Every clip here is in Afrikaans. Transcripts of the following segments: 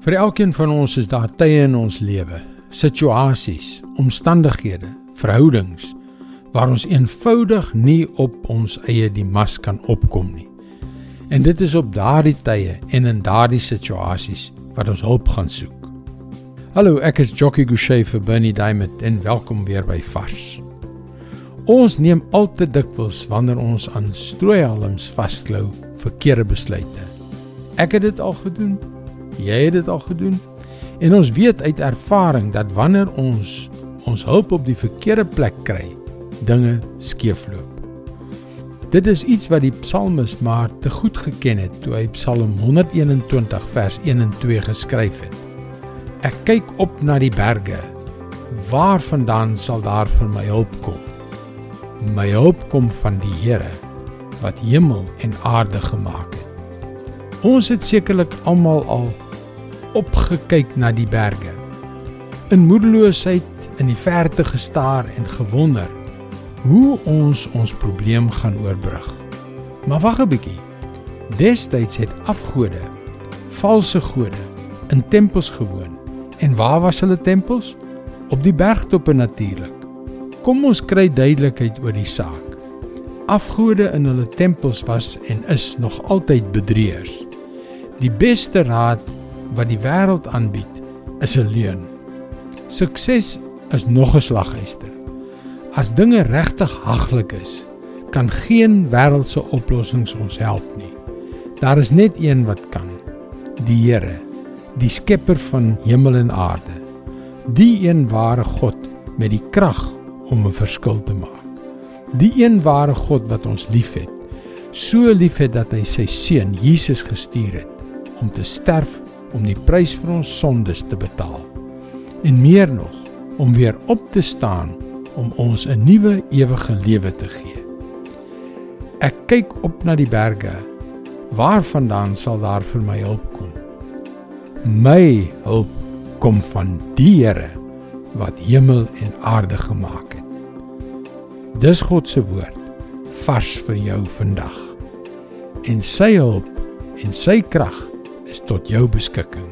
Vir elkeen van ons is daar tye in ons lewe, situasies, omstandighede, verhoudings waar ons eenvoudig nie op ons eie die mas kan opkom nie. En dit is op daardie tye en in daardie situasies wat ons hulp gaan soek. Hallo, ek is Jockey Gouchee vir Bernie Diamond en welkom weer by Vars. Ons neem al te dikwels wanneer ons aan strooihalms vasklou verkeerde besluite. Ek het dit al gedoen Jy het dit al gedoen. En ons weet uit ervaring dat wanneer ons ons hulp op die verkeerde plek kry, dinge skeefloop. Dit is iets wat die psalmis maar te goed geken het toe hy Psalm 121 vers 1 en 2 geskryf het. Ek kyk op na die berge. Waarvandaan sal daar vir my hulp kom? My hulp kom van die Here wat hemel en aarde gemaak het. Ons het sekerlik almal al opgekyk na die berge. In moedeloosheid in die verte gestaar en gewonder hoe ons ons probleem gaan oorbrug. Maar wag 'n bietjie. Destyds het afgode, valse gode in tempels gewoon. En waar was hulle tempels? Op die bergtoppe natuurlik. Kom ons kry duidelikheid oor die saak. Afgode in hulle tempels was en is nog altyd bedrieërs. Die beste raad wat die wêreld aanbied, is 'n leuen. Sukses is nog 'n slaghuister. As dinge regtig haglik is, kan geen wêreldse oplossings ons help nie. Daar is net een wat kan. Die Here, die skepper van hemel en aarde. Die een ware God met die krag om 'n verskil te maak. Die een ware God wat ons liefhet. So liefhet dat hy sy seun Jesus gestuur het om te sterf om die prys vir ons sondes te betaal. En meer nog, om weer op te staan om ons 'n nuwe ewige lewe te gee. Ek kyk op na die berge. Waarvandaan sal daar vir my hulp kom? My hulp kom van die Here wat hemel en aarde gemaak het. Dis God se woord vars vir jou vandag. En sy hulp en sy krag is tot jou beskikking.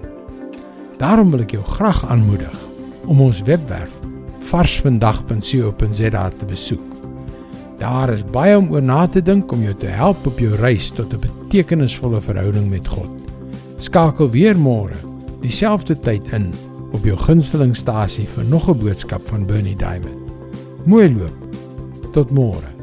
Daarom wil ek jou graag aanmoedig om ons webwerf varsvandag.co.za te besoek. Daar is baie om oor na te dink om jou te help op jou reis tot 'n betekenisvolle verhouding met God. Skakel weer môre, dieselfde tyd in op jou gunstelingstasie vir nog 'n boodskap van Bernie Diamond. Mooi loop. Tot môre.